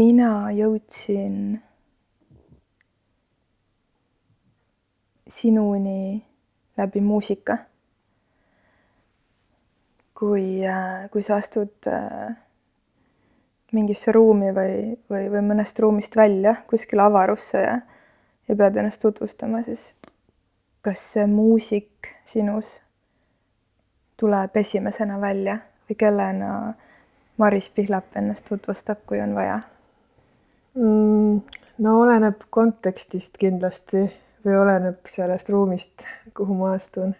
mina jõudsin sinuni läbi muusika. kui, kui sa astud äh, mingisse ruumi või, või, või mõnest ruumist välja kuskile avarusse ja, ja pead ennast tutvustama, siis kas see muusik sinus tuleb esimesena välja või kellena Maris Pihlap ennast tutvustab, kui on vaja? No oleneb kontekstist kindlasti või oleneb sellest ruumist, kuhu ma astun.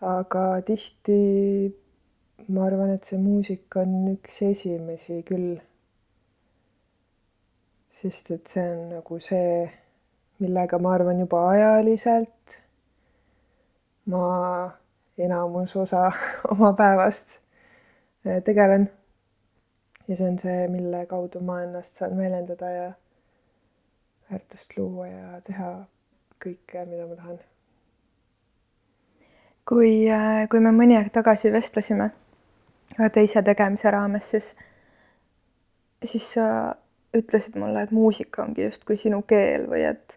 aga tihti ma arvan, et see muusika on üks esimesi küll. sest et see on nagu see, millega ma arvan juba ajaliselt ma enamus osa oma päevast äh, tegelen. Ja see on see, mille kaudu ma ennast saan väljendada ja väärtust luua ja teha kõike, mida ma tahan. kui, äh, kui me mõni aeg tagasi vestlesime teise tegemise raames, siis, siis sa ütlesid mulle, et muusika ongi justkui sinu keel või et,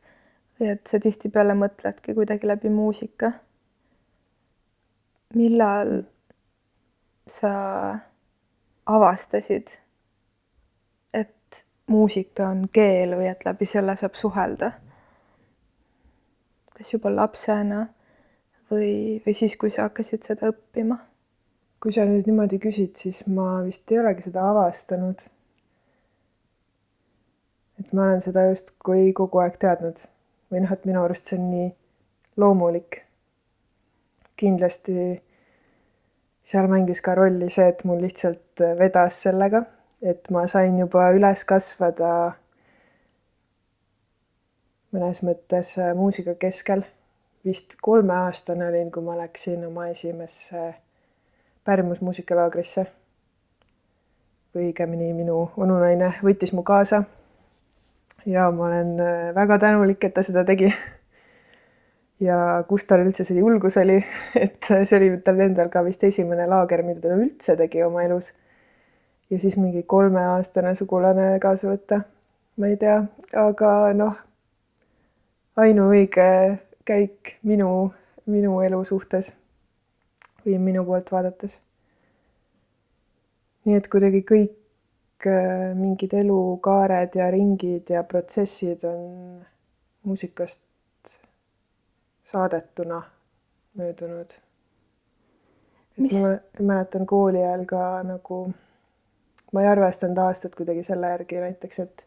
et sa tihtipeale mõtledki kuidagi läbi muusika millal sa avastasid, et muusika on keel või et läbi selle saab suhelda? kas juba lapsena või, või siis, kui sa hakkasid seda õppima? kui sa nüüd niimoodi küsid, siis ma vist ei olegi seda avastanud. et ma olen seda justkui kogu aeg teadnud või noh, et minu arust see on nii loomulik kindlasti seal mängis ka rolli see, et mul lihtsalt vedas sellega, et ma sain juba üles kasvada mõnes mõttes muusika keskel. vist kolmeaastane olin, kui ma läksin oma esimesse pärimusmuusikalaagrisse. või õigemini minu onunaine võttis mu kaasa. ja ma olen väga tänulik, et ta seda tegi ja kust tal üldse see julgus oli, et see oli tal endal ka vist esimene laager, mida ta üldse tegi oma elus. ja siis mingi kolmeaastane sugulane kaasa võtta, ma ei tea, aga noh, ainuõige käik minu, minu elu suhtes või minu poolt vaadates. nii et kuidagi kõik äh, mingid elukaared ja ringid ja protsessid on muusikast saadetuna möödunud. Mis... ma mäletan kooli ajal ka nagu, ma ei arvestanud aastat kuidagi selle järgi näiteks, et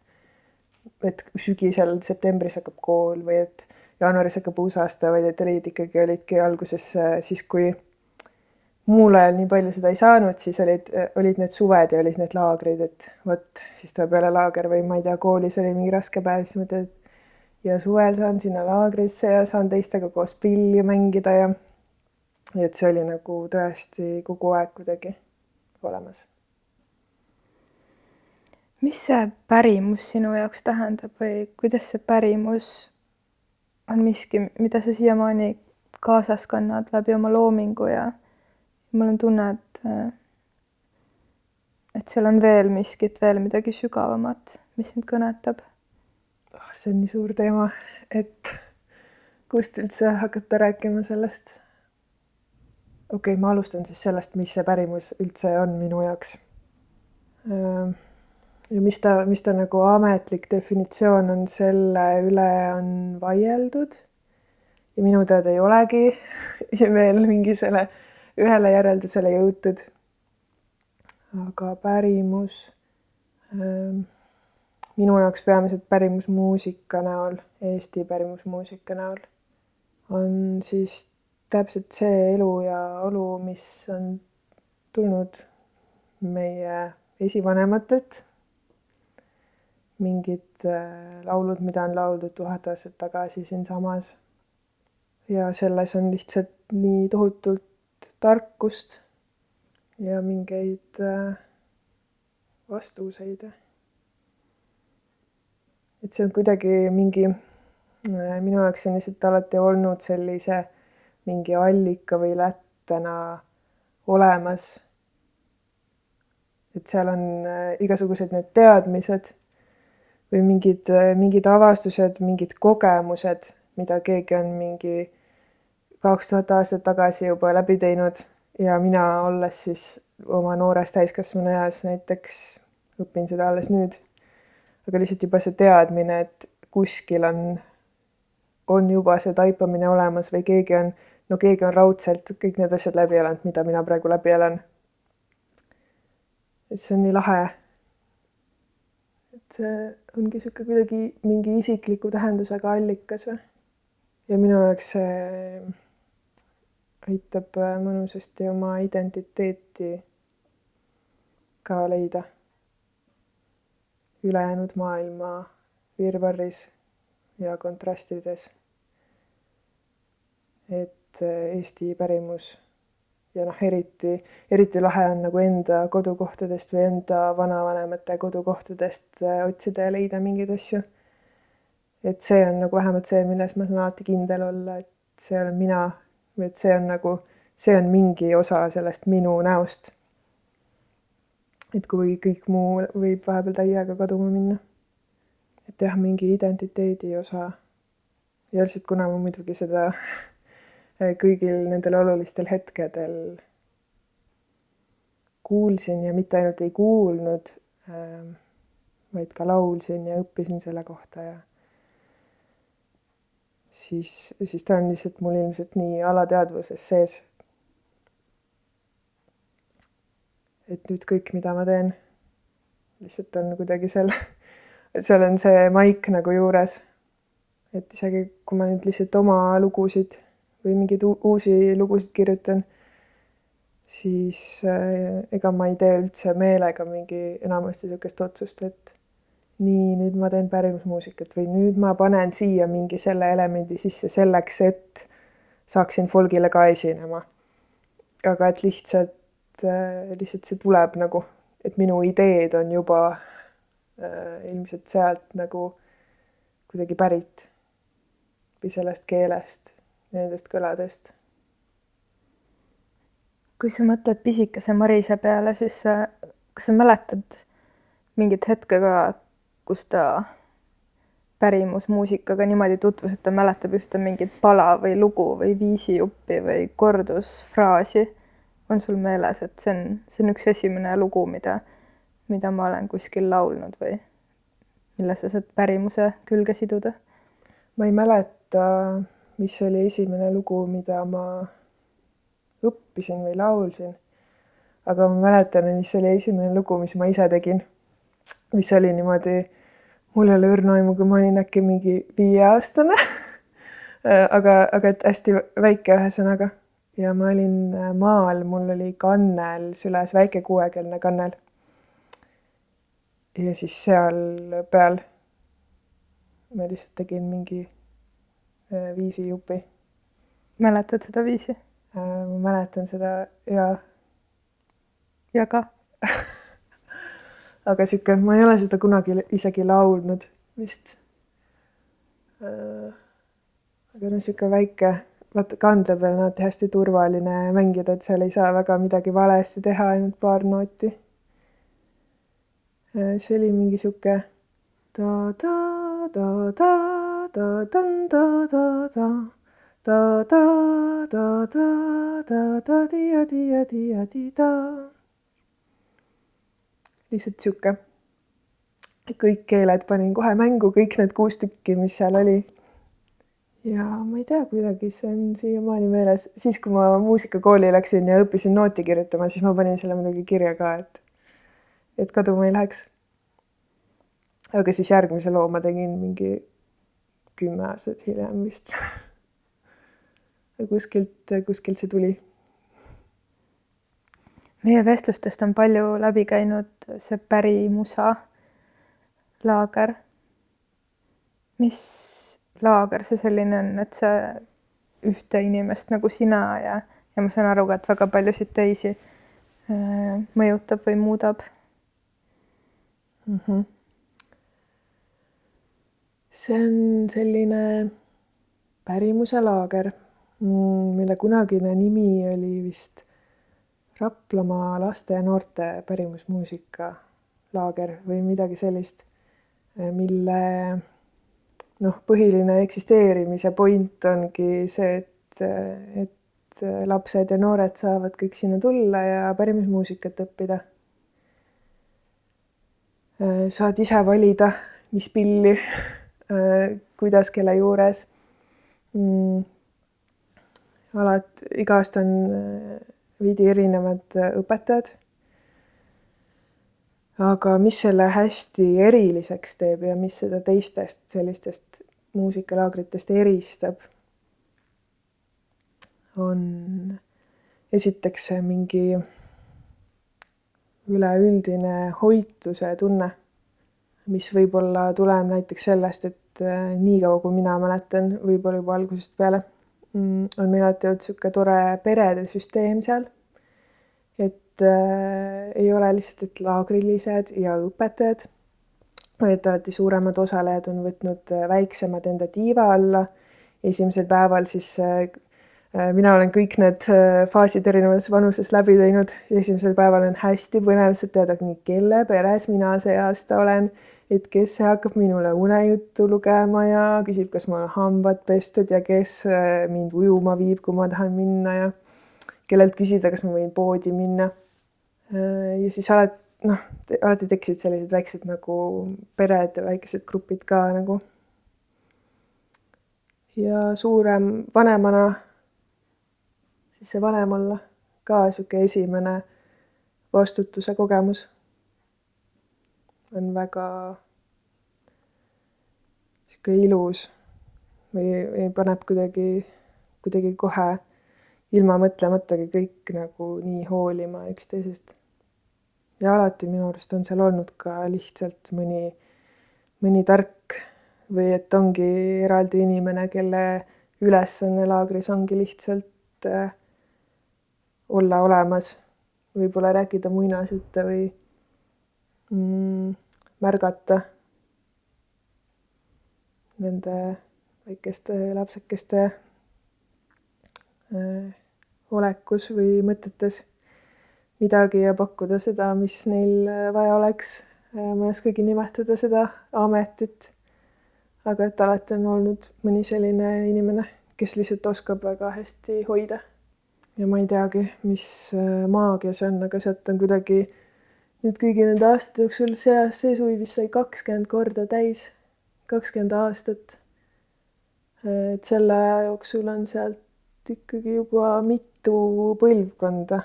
et sügisel, septembris hakkab kool või et jaanuaris hakkab uus aasta, vaid et olid ikkagi, olidki alguses siis, kui muul ajal nii palju seda ei saanud, siis olid, olid need suved ja olid need laagrid, et vot siis tuleb jälle laager või ma ei tea, koolis oli mingi raske päev, siis mõtled, et ja suvel saan sinna laagrisse ja saan teistega koos pilli mängida ja et see oli nagu tõesti kogu aeg kuidagi olemas. mis see pärimus sinu jaoks tähendab või kuidas see pärimus on miski, mida sa siiamaani kaasas kannad läbi oma loomingu ja mul on tunne, et et seal on veel miskit, veel midagi sügavamat, mis sind kõnetab see on nii suur teema, et kust üldse hakata rääkima sellest. okei okay,, ma alustan siis sellest, mis see pärimus üldse on minu jaoks. ja mis ta, mis ta nagu ametlik definitsioon on, selle üle on vaieldud. ja minu teada ei olegi veel mingisugusele ühele järeldusele jõutud. aga pärimus ähm, minu jaoks peamiselt pärimusmuusika näol, Eesti pärimusmuusika näol, on siis täpselt see elu ja olu, mis on tulnud meie esivanematelt. mingid äh, laulud, mida on lauldud tuhat aastat tagasi siinsamas. ja selles on lihtsalt nii tohutult tarkust ja mingeid äh, vastuseid et see on kuidagi mingi, äh, minu jaoks on lihtsalt alati olnud sellise mingi allika või lättena olemas. et seal on äh, igasugused need teadmised või mingid, mingid avastused, mingid kogemused, mida keegi on mingi kaks tuhat aastat tagasi juba läbi teinud ja mina, olles siis oma noores täiskasvanu eas näiteks, õpin seda alles nüüd. Aga lihtsalt juba see teadmine, et kuskil on, on juba see taipamine olemas või keegi on, no keegi on raudselt kõik need asjad läbi elanud, mida mina praegu läbi elan. et see on nii lahe. et see ongi niisugune kuidagi mingi isikliku tähendusega allikas või. ja minu jaoks see aitab äh, mõnusasti oma identiteeti ka leida ülejäänud maailma virvarris ja kontrastides. et äh, Eesti pärimus ja noh, eriti, eriti lahe on nagu enda kodukohtadest või enda vanavanemate kodukohtadest äh, otsida ja leida mingeid asju. et see on nagu vähemalt see, milles ma saan alati kindel olla, et see olen mina või et see on nagu, see on mingi osa sellest minu näost. Et kui kõik muu võib vahepeal täiega kaduma minna. et jah, mingi identiteedi osa. ja lihtsalt kuna ma muidugi seda kõigil nendel olulistel hetkedel kuulsin ja mitte ainult ei kuulnud, ähm, vaid ka laulsin ja õppisin selle kohta ja siis, siis ta on lihtsalt mul ilmselt nii alateadvuses sees. Et nüüd kõik, mida ma teen, lihtsalt on kuidagi seal, seal on see maik nagu juures. et isegi kui ma nüüd lihtsalt oma lugusid või mingeid uusi lugusid kirjutan, siis äh, ega ma ei tee üldse meelega mingi enamasti niisugust otsust, et nii, nüüd ma teen pärimusmuusikat või nüüd ma panen siia mingi selle elemendi sisse selleks, et saaksin folgile ka esinema. aga et lihtsalt, lihtsalt see tuleb nagu, et minu ideed on juba äh, ilmselt sealt nagu kuidagi pärit või sellest keelest, nendest kõladest. kui sa mõtled pisikese Marise peale, siis äh, kas sa mäletad mingit hetke ka, kus ta pärimusmuusikaga niimoodi tutvus, et ta mäletab ühte mingit pala või lugu või viisijuppi või kordusfraasi. On sul meeles, et see on, see on üks esimene lugu, mida, mida ma olen kuskil laulnud või mille sa saad pärimuse külge siduda? ma ei mäleta, mis oli esimene lugu, mida ma õppisin või laulsin. aga ma mäletan, mis oli esimene lugu, mis ma ise tegin mis oli niimoodi, mul ei ole õrna aimu, kui ma olin äkki mingi viieaastane aga, aga et hästi väike ühesõnaga ja ma olin äh, maal, mul oli kannel süles, väike kuuekeelne kannel. ja siis seal peal ma lihtsalt tegin mingi äh, viisijupi. mäletad seda viisi? Äh, ma mäletan seda ja. ja ka aga sihuke, ma ei ole seda kunagi isegi laulnud vist. Aga noh, sihuke väike, vaata kandla peal on alati hästi turvaline mängida, et seal ei saa väga midagi valesti teha, ainult paar nooti. see oli mingi sihuke lihtsalt sihuke. kõik keeled panin kohe mängu, kõik need kuus tükki, mis seal oli ja ma ei tea, kuidagi see on siiamaani meeles, siis kui ma muusikakooli läksin ja õppisin nooti kirjutama, siis ma panin selle muidugi kirja ka, et, et kaduma ei läheks. aga siis järgmise loo ma tegin mingi kümme aastat hiljem vist kuskilt, kuskilt see tuli meie vestlustest on palju läbi käinud see pärimusa laager. mis laager see selline on, et see ühte inimest nagu sina ja, ja ma saan aru ka, et väga paljusid teisi äh, mõjutab või muudab mm? -hmm. see on selline pärimuse laager, mm, mille kunagine nimi oli vist Raplamaa laste ja noorte pärimusmuusika laager või midagi sellist, mille noh, põhiline eksisteerimise point ongi see, et, et lapsed ja noored saavad kõik sinna tulla ja pärimusmuusikat õppida. saad ise valida, mis pilli, kuidas, kelle juures mm alati, iga aasta on veidi erinevad õpetajad. Aga mis selle hästi eriliseks teeb ja mis seda teistest sellistest muusikalaagritest eristab, on esiteks see mingi üleüldine hoituse tunne, mis võib-olla tuleb näiteks sellest, et äh, niikaua, kui mina mäletan, võib-olla juba algusest peale Mm, on meil alati olnud niisugune tore perede süsteem seal. Et äh, ei ole lihtsalt, et laagrilised ja õpetajad, vaid alati suuremad osalejad on võtnud äh, väiksemad enda tiiva alla. esimesel päeval siis äh, äh, mina olen kõik need faasid erinevas vanuses läbi teinud. esimesel päeval on hästi põnev, sa tead, kelle peres mina see aasta olen et kes hakkab minule unejuttu lugema ja küsib, kas mul on hambad pestud ja kes äh, mind ujuma viib, kui ma tahan minna ja kellelt küsida, kas ma võin poodi minna. Äh, ja siis alati noh, alati tekkisid sellised väiksed nagu pered ja väikesed grupid ka nagu. ja suurem vanemana, siis see vanem olla ka sihuke esimene vastutuse kogemus on väga sihuke ilus või paneb kuidagi, kuidagi kohe ilma mõtlematagi kõik nagu nii hoolima üksteisest. Ja alati minu arust on seal olnud ka lihtsalt mõni, mõni tark või et ongi eraldi inimene, kelle ülesanne laagris ongi lihtsalt äh, olla olemas, võib-olla rääkida muinasjutte või mm, märgata nende väikeste lapsekeste äh, olekus või mõtetes midagi ja pakkuda seda, mis neil äh, vaja oleks. Äh, ma ei oskagi nimetada seda ametit. aga et alati on olnud mõni selline inimene, kes lihtsalt oskab väga hästi hoida. ja ma ei teagi, mis maagia see on, aga sealt on kuidagi nüüd kõigi nende aastate jooksul see, see suvi vist sai kakskümmend korda täis, kakskümmend aastat. et selle aja jooksul on sealt ikkagi juba mitu põlvkonda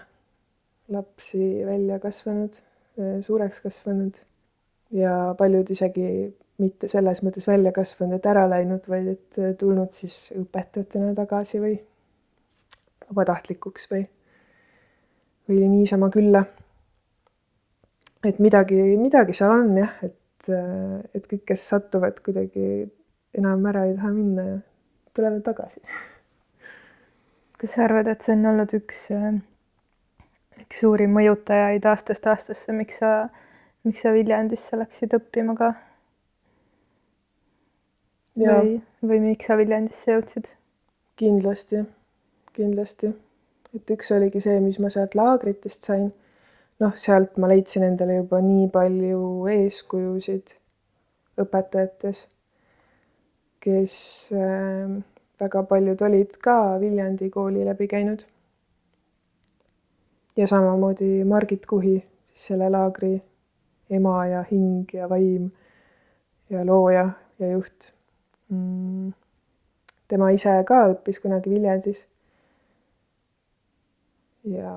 lapsi välja kasvanud, suureks kasvanud ja paljud isegi mitte selles mõttes välja kasvanud, et ära läinud, vaid et tulnud siis õpetajatena tagasi või vabatahtlikuks või, või niisama külla et midagi, midagi seal on jah, et, et kõik, kes satuvad kuidagi enam ära ei taha minna ja tulevad tagasi. kas sa arvad, et see on olnud üks, üks suuri mõjutajaid aastast aastasse, miks sa, miks sa Viljandisse läksid õppima ka? või, või miks sa Viljandisse jõudsid? kindlasti, kindlasti. et üks oligi see, mis ma sealt laagritest sain noh, sealt ma leidsin endale juba nii palju eeskujusid õpetajates, kes äh, väga paljud olid ka Viljandi kooli läbi käinud. Ja samamoodi Margit Kuhi, selle laagri ema ja hing ja vaim ja looja ja juht. Mm.. tema ise ka õppis kunagi Viljandis. Ja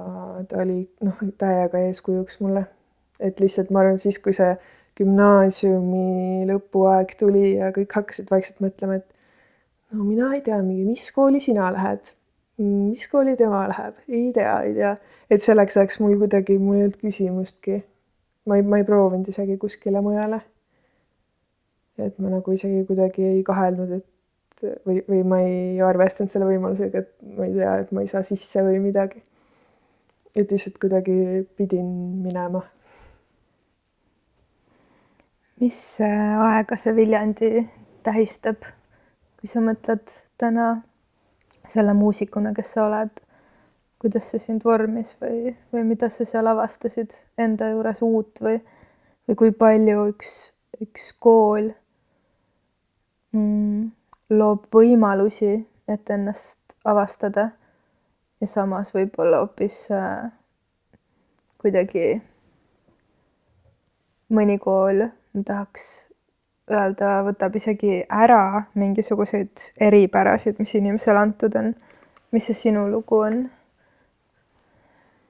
ta oli noh, täiega eeskujuks mulle. et lihtsalt ma arvan, siis kui see gümnaasiumi lõpuaeg tuli ja kõik hakkasid vaikselt mõtlema, et no mina ei tea, mis kooli sina lähed, mis kooli tema läheb, ei tea, ei tea, et selleks ajaks mul kuidagi, mul ei olnud küsimustki. ma ei, ma ei proovinud isegi kuskile mujale. et ma nagu isegi kuidagi ei kahelnud, et või, või ma ei arvestanud selle võimalusega, et ma ei tea, et ma ei saa sisse või midagi et lihtsalt kuidagi pidin minema. mis äh, aega see Viljandi tähistab, kui sa mõtled täna selle muusikuna, kes sa oled, kuidas see sind vormis või, või mida sa seal avastasid enda juures uut või, või kui palju üks, üks kool mm, loob võimalusi, et ennast avastada. Ja samas võib-olla hoopis äh, kuidagi mõni kool tahaks öelda, võtab isegi ära mingisuguseid eripärasid, mis inimesele antud on. mis see sinu lugu on?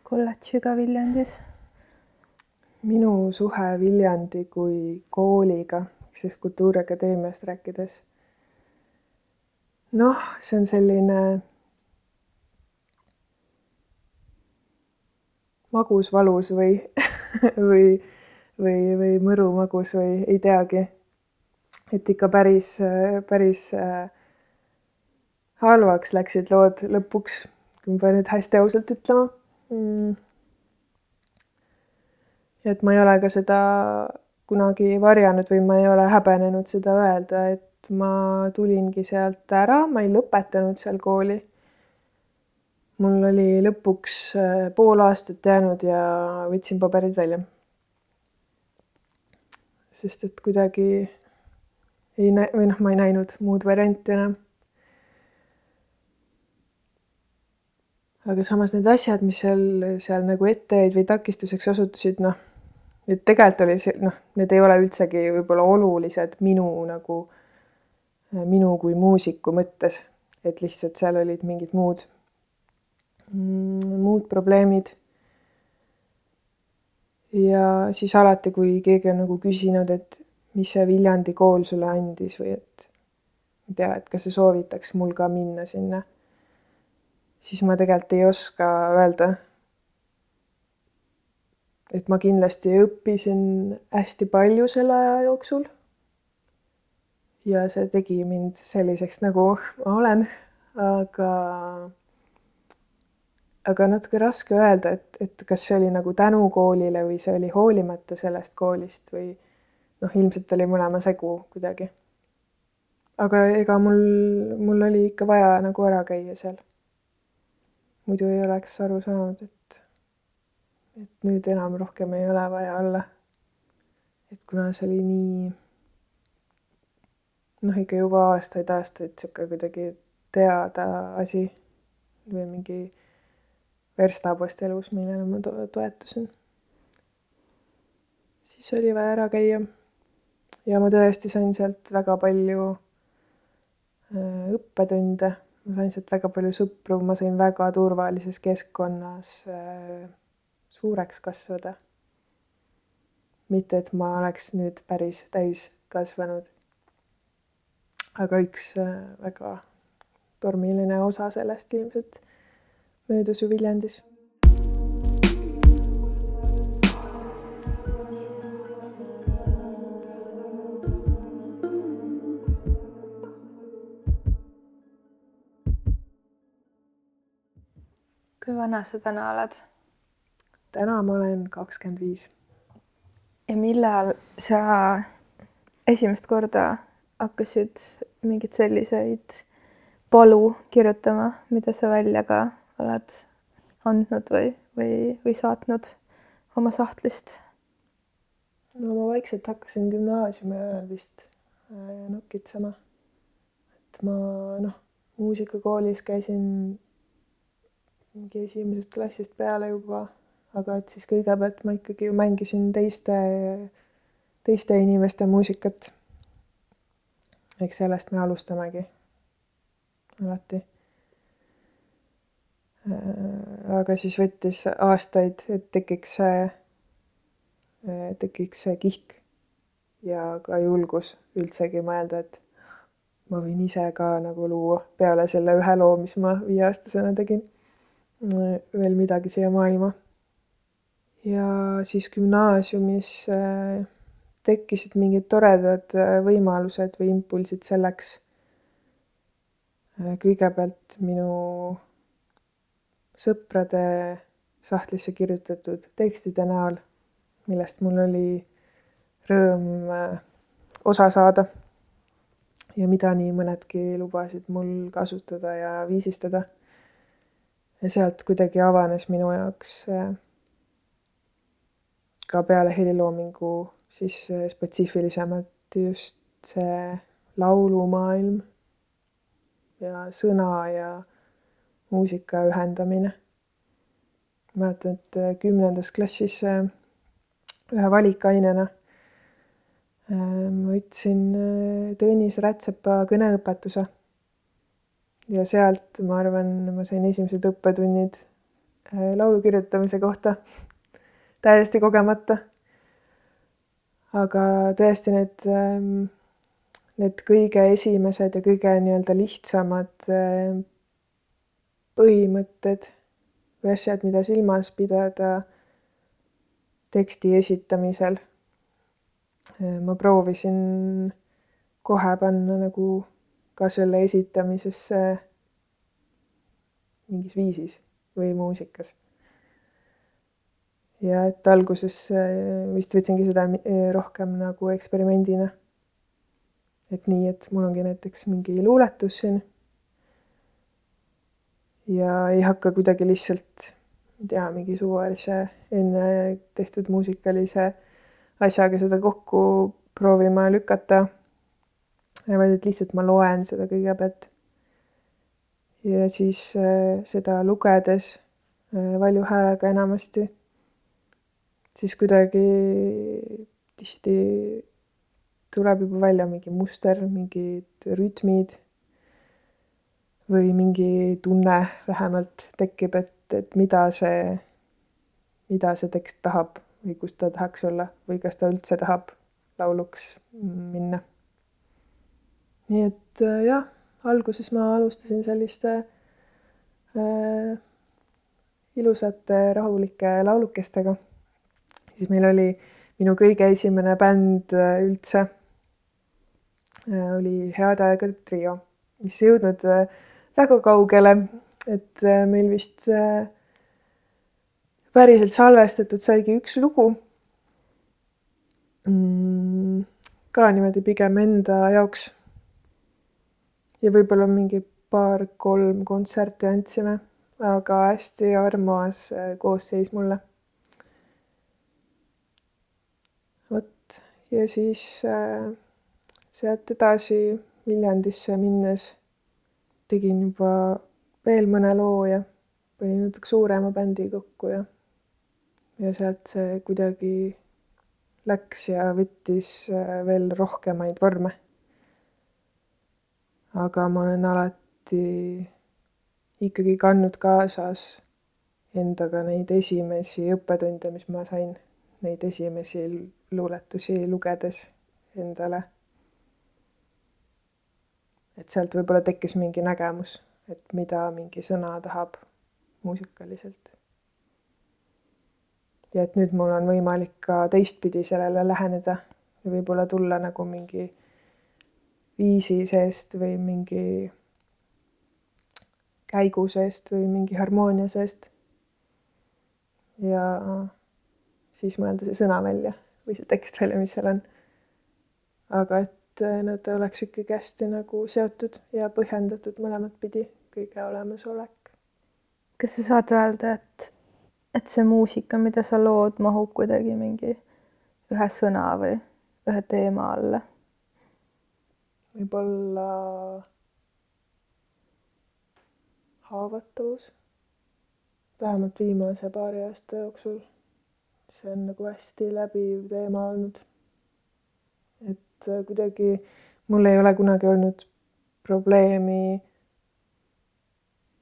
kolledžiga Viljandis? minu suhe Viljandi kui kooliga, ehk siis Kultuuriakadeemiast rääkides. noh, see on selline magus-valus või või, või, või mõru-magus või ei teagi. Et ikka päris, päris äh, halvaks läksid lood lõpuks, kui ma pean nüüd hästi ausalt ütlema. Mm.. et ma ei ole ka seda kunagi varjanud või ma ei ole häbenenud seda öelda, et ma tulingi sealt ära, ma ei lõpetanud seal kooli. Mul oli lõpuks äh, pool aastat jäänud ja võtsin paberid välja. sest et kuidagi ei näe, või noh, ma ei näinud muud varianti enam. aga samas need asjad, mis seal, seal nagu ette jäid või takistuseks osutusid, noh, et tegelikult oli see, noh, need ei ole üldsegi võib-olla olulised minu nagu, minu kui muusiku mõttes, et lihtsalt seal olid mingid muud Mm, muud probleemid. ja siis alati, kui keegi on nagu küsinud, et mis see Viljandi kool sulle andis või et ma ei tea, et kas sa soovitaks mul ka minna sinna, siis ma tegelikult ei oska öelda. et ma kindlasti õppisin hästi palju selle aja jooksul. ja see tegi mind selliseks, nagu ma olen, aga aga natuke raske öelda, et, et kas see oli nagu tänu koolile või see oli hoolimata sellest koolist või noh, ilmselt oli mõlema segu kuidagi. aga ega mul, mul oli ikka vaja nagu ära käia seal. muidu ei oleks aru saanud, et, et nüüd enam rohkem ei ole vaja olla. et kuna see oli nii noh, ikka juba aastaid-aastaid sihuke kuidagi teada asi või mingi verstapost elus, millele ma to toetusin. siis oli vaja ära käia. Ja ma tõesti sain sealt väga palju äh, õppetunde, ma sain sealt väga palju sõpru, ma sain väga turvalises keskkonnas äh, suureks kasvada. mitte, et ma oleks nüüd päris täiskasvanud. aga üks äh, väga tormiline osa sellest ilmselt möödus ju Viljandis. Vana sa täna oled? täna ma olen kakskümmend viis. ja millal sa esimest korda hakkasid mingeid selliseid palu kirjutama, mida sa välja ka oled andnud või, või, või saatnud oma sahtlist? no ma vaikselt hakkasin gümnaasiumi ajal vist äh, nokitsema. et ma noh, muusikakoolis käisin mingi esimesest klassist peale juba, aga et siis kõigepealt ma ikkagi mängisin teiste, teiste inimeste muusikat. eks sellest me alustamegi alati. Äh, aga siis võttis aastaid, et tekiks see, äh, tekiks see kihk ja ka julgus üldsegi mõelda, et ma võin ise ka nagu luua peale selle ühe loo, mis ma viieaastasena tegin, veel midagi siia maailma. ja siis gümnaasiumis tekkisid mingid toredad võimalused või impulsid selleks. kõigepealt minu sõprade sahtlisse kirjutatud tekstide näol, millest mul oli rõõm äh, osa saada. ja mida nii mõnedki lubasid mul kasutada ja viisistada. Ja sealt kuidagi avanes minu jaoks äh, ka peale heliloomingu siis äh, spetsiifilisemalt just see laulumaailm ja sõna ja muusika ühendamine. mäletan, et äh, kümnendas klassis ühe valikainena ma võtsin Tõnis Rätsepa kõneõpetuse ja sealt ma arvan, ma sain esimesed õppetunnid äh, laulu kirjutamise kohta täiesti kogemata. aga tõesti need, ähm, need kõige esimesed ja kõige nii-öelda lihtsamad äh, põhimõtted või asjad, mida silmas pidada teksti esitamisel. Äh, ma proovisin kohe panna nagu ka selle esitamisesse mingis viisis või muusikas. ja et alguses äh, vist võtsingi seda äh, rohkem nagu eksperimendina. et nii, et mul ongi näiteks mingi luuletus siin. ja ei hakka kuidagi lihtsalt, ma ei tea, mingi suvalise enne tehtud muusikalise asjaga seda kokku proovima lükata vaid et lihtsalt ma loen seda kõigepealt. ja siis äh, seda lugedes äh, valju häälega enamasti, siis kuidagi tihti tuleb juba välja mingi muster, mingid rütmid või mingi tunne vähemalt tekib, et, et mida see, mida see tekst tahab või kus ta tahaks olla või kas ta üldse tahab lauluks minna nii et äh, jah, alguses ma alustasin selliste äh, ilusate rahulike laulukestega. siis meil oli minu kõige esimene bänd äh, üldse äh, oli Heade aegade trio, mis ei jõudnud äh, väga kaugele, et äh, meil vist äh, päriselt salvestatud saigi üks lugu mm,. ka niimoodi pigem enda jaoks ja võib-olla mingi paar-kolm kontserti andsime, aga hästi armas äh, koosseis mulle. vot ja siis äh, sealt edasi Viljandisse minnes tegin juba veel mõne loo ja panin natuke suurema bändi kokku ja ja sealt see kuidagi läks ja võttis äh, veel rohkemaid vorme aga ma olen alati ikkagi kandnud kaasas endaga neid esimesi õppetunde, mis ma sain, neid esimesi luuletusi lugedes endale. et sealt võib-olla tekkis mingi nägemus, et mida mingi sõna tahab muusikaliselt. ja et nüüd mul on võimalik ka teistpidi sellele läheneda ja võib-olla tulla nagu mingi viisi seest või mingi käigu seest või mingi harmoonia seest. ja siis mõelda see sõna välja või see tekst välja, mis seal on. aga et nad oleks ikkagi hästi nagu seotud ja põhjendatud mõlemat pidi, kõige olemasolek. kas sa saad öelda, et, et see muusika, mida sa lood, mahub kuidagi mingi ühe sõna või ühe teema alla? Võib-olla haavatavus, vähemalt viimase paari aasta jooksul. see on nagu hästi läbiv teema olnud. et äh, kuidagi mul ei ole kunagi olnud probleemi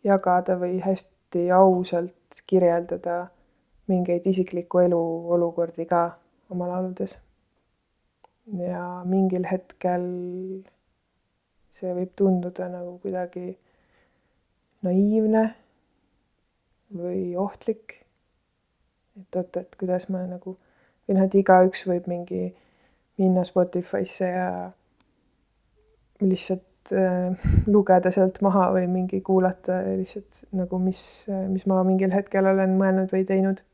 jagada või hästi ausalt kirjeldada mingeid isikliku elu olukordi ka oma lauludes. ja mingil hetkel see võib tunduda nagu kuidagi naiivne või ohtlik. et oot, et kuidas ma nagu või noh, et igaüks võib mingi minna Spotify'sse ja lihtsalt äh, lugeda sealt maha või mingi kuulata lihtsalt nagu, mis, mis ma mingil hetkel olen mõelnud või teinud.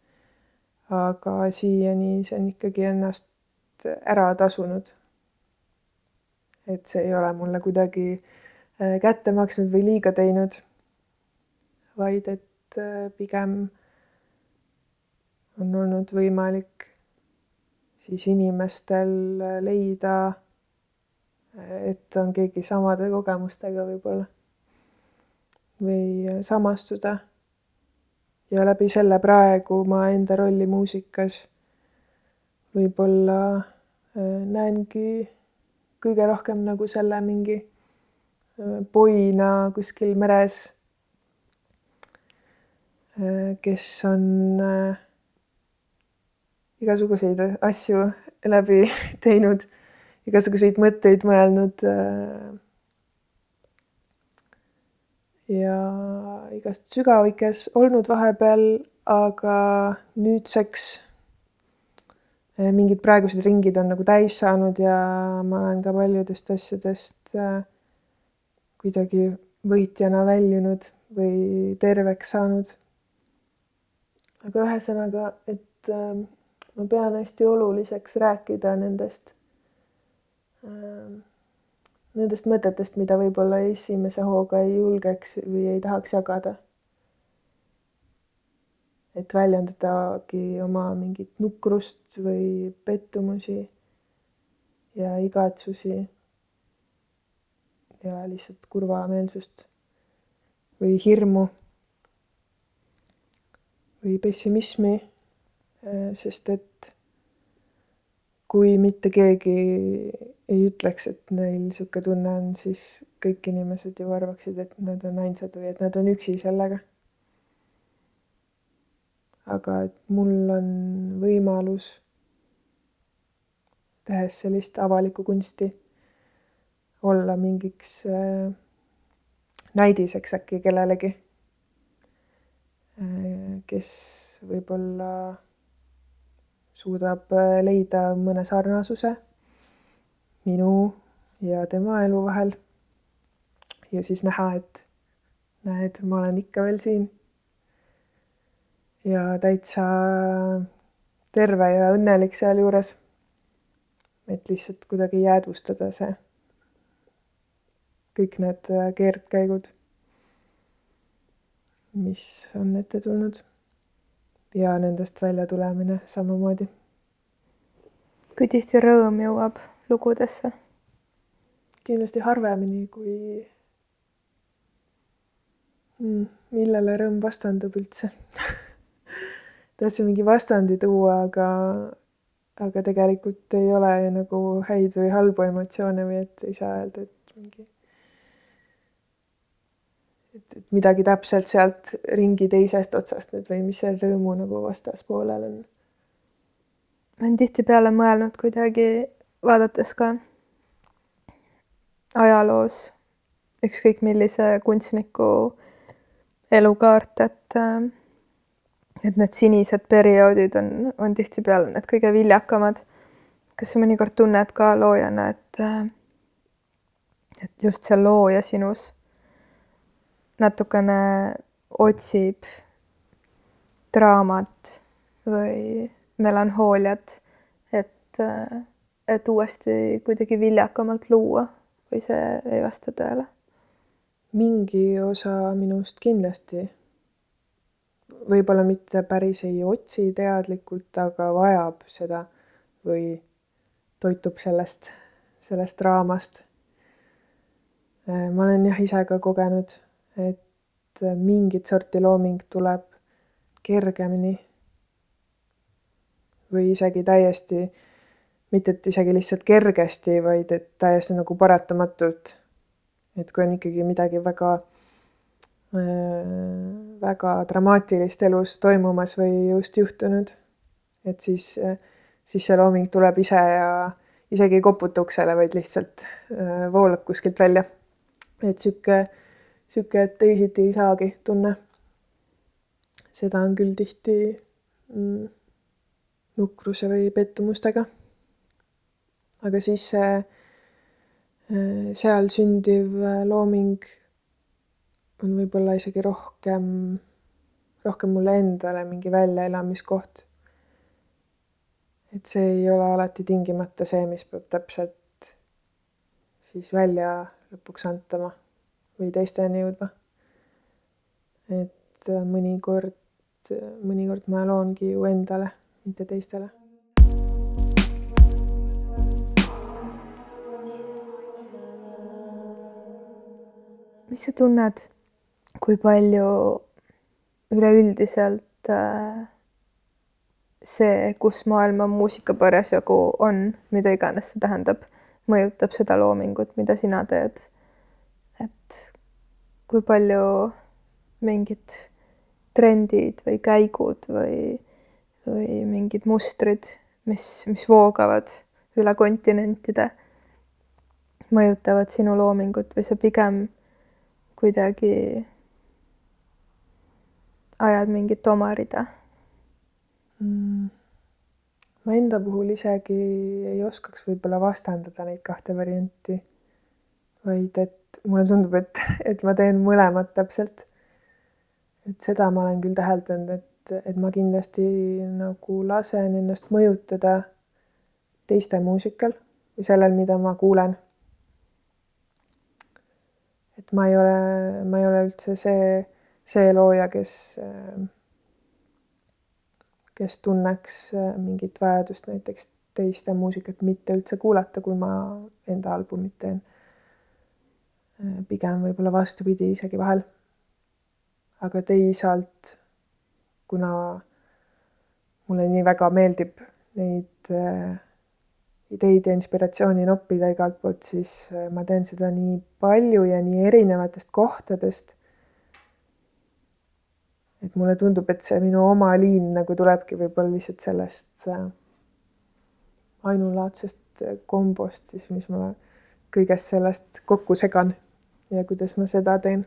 aga siiani see on ikkagi ennast ära tasunud et see ei ole mulle kuidagi äh, kätte maksnud või liiga teinud. vaid et äh, pigem on olnud võimalik siis inimestel leida, et on keegi samade kogemustega võib-olla või samastuda. ja läbi selle praegu ma enda rolli muusikas võib-olla näengi kõige rohkem nagu selle mingi poina kuskil meres, kes on igasuguseid asju läbi teinud, igasuguseid mõtteid mõelnud. ja igast sügavikes olnud vahepeal, aga nüüdseks mingid praegused ringid on nagu täis saanud ja ma olen ka paljudest asjadest kuidagi võitjana väljunud või terveks saanud. aga ühesõnaga, et ma pean hästi oluliseks rääkida nendest, nendest mõtetest, mida võib-olla esimese hooga ei julgeks või ei tahaks jagada. Et väljendadagi oma mingit nukrust või pettumusi ja igatsusi ja lihtsalt kurvameelsust või hirmu või pessimismi Äh, sest et kui mitte keegi ei ütleks, et neil niisugune tunne on, siis kõik inimesed ju arvaksid, et nad on ainsad või et nad on üksi sellega. Aga et mul on võimalus, tehes sellist avalikku kunsti, olla mingiks äh, näidiseks äkki kellelegi, äh, kes võib-olla suudab äh, leida mõne sarnasuse minu ja tema elu vahel. ja siis näha, et näed, ma olen ikka veel siin. Ja täitsa terve ja õnnelik sealjuures. et lihtsalt kuidagi jäädvustada see, kõik need äh, keerdkäigud, mis on ette tulnud ja nendest välja tulemine samamoodi. kui tihti rõõm jõuab lugudesse? kindlasti harvemini kui mm,. millele rõõm vastandub üldse tahtsin mingi vastandi tuua, aga, aga tegelikult ei ole nagu häid või halbu emotsioone või et ei saa öelda, et mingi et, et midagi täpselt sealt ringi teisest otsast nüüd või mis seal rõõmu nagu vastaspoolel on? ma olen tihtipeale mõelnud kuidagi, vaadates ka ajaloos ükskõik millise kunstniku elukaart, et et need sinised perioodid on, on tihtipeale need kõige viljakamad. kas sa mõnikord tunned ka loojana, et et just see looja sinus natukene otsib draamat või melanhooliat, et, et uuesti kuidagi viljakamalt luua või see ei vasta tõele? mingi osa minust kindlasti. Võib-olla mitte päris ei otsi teadlikult, aga vajab seda või toitub sellest, sellest draamast. ma olen jah ise ka kogenud et mingit sorti looming tuleb kergemini. või isegi täiesti, mitte et isegi lihtsalt kergesti, vaid et täiesti nagu paratamatult. et kui on ikkagi midagi väga äh, väga dramaatilist elus toimumas või just juhtunud, et siis, siis see looming tuleb ise ja isegi ei koputa uksele, vaid lihtsalt voolab kuskilt välja. et sihuke sihuke, teisiti ei saagi tunne. seda on küll tihti mm, nukruse või pettumustega. aga siis see seal sündiv äh, looming on võib-olla isegi rohkem, rohkem mulle endale mingi väljaelamiskoht. et see ei ole alati tingimata see, mis peab täpselt siis välja lõpuks antama või teisteni jõudma. et mõnikord, mõnikord ma loongi ju endale, mitte teistele. mis sa tunned, kui palju üleüldiselt äh, see, kus maailma muusika parasjagu on, mida iganes see tähendab, mõjutab seda loomingut, mida sina teed. et kui palju mingid trendid või käigud või, või mingid mustrid, mis, mis voogavad üle kontinentide, mõjutavad sinu loomingut või sa pigem kuidagi ajad mingit oma rida mm.? ma enda puhul isegi ei oskaks võib-olla vastandada neid kahte varianti, vaid et mulle tundub, et, et ma teen mõlemat täpselt et seda ma olen küll täheldanud, et, et ma kindlasti nagu lasen ennast mõjutada teiste muusikal või sellel, mida ma kuulen. et ma ei ole, ma ei ole üldse see, see looja, kes, kes tunneks mingit vajadust näiteks teiste muusikat mitte üldse kuulata, kui ma enda albumit teen. pigem võib-olla vastupidi isegi vahel aga teisalt, kuna mulle nii väga meeldib neid äh, ideid ja inspiratsiooni noppida igalt poolt, siis äh, ma teen seda nii palju ja nii erinevatest kohtadest. Et mulle tundub, et see minu oma liin nagu tulebki võib-olla lihtsalt sellest äh, ainulaadsest kombost siis, mis ma kõigest sellest kokku segan ja kuidas ma seda teen.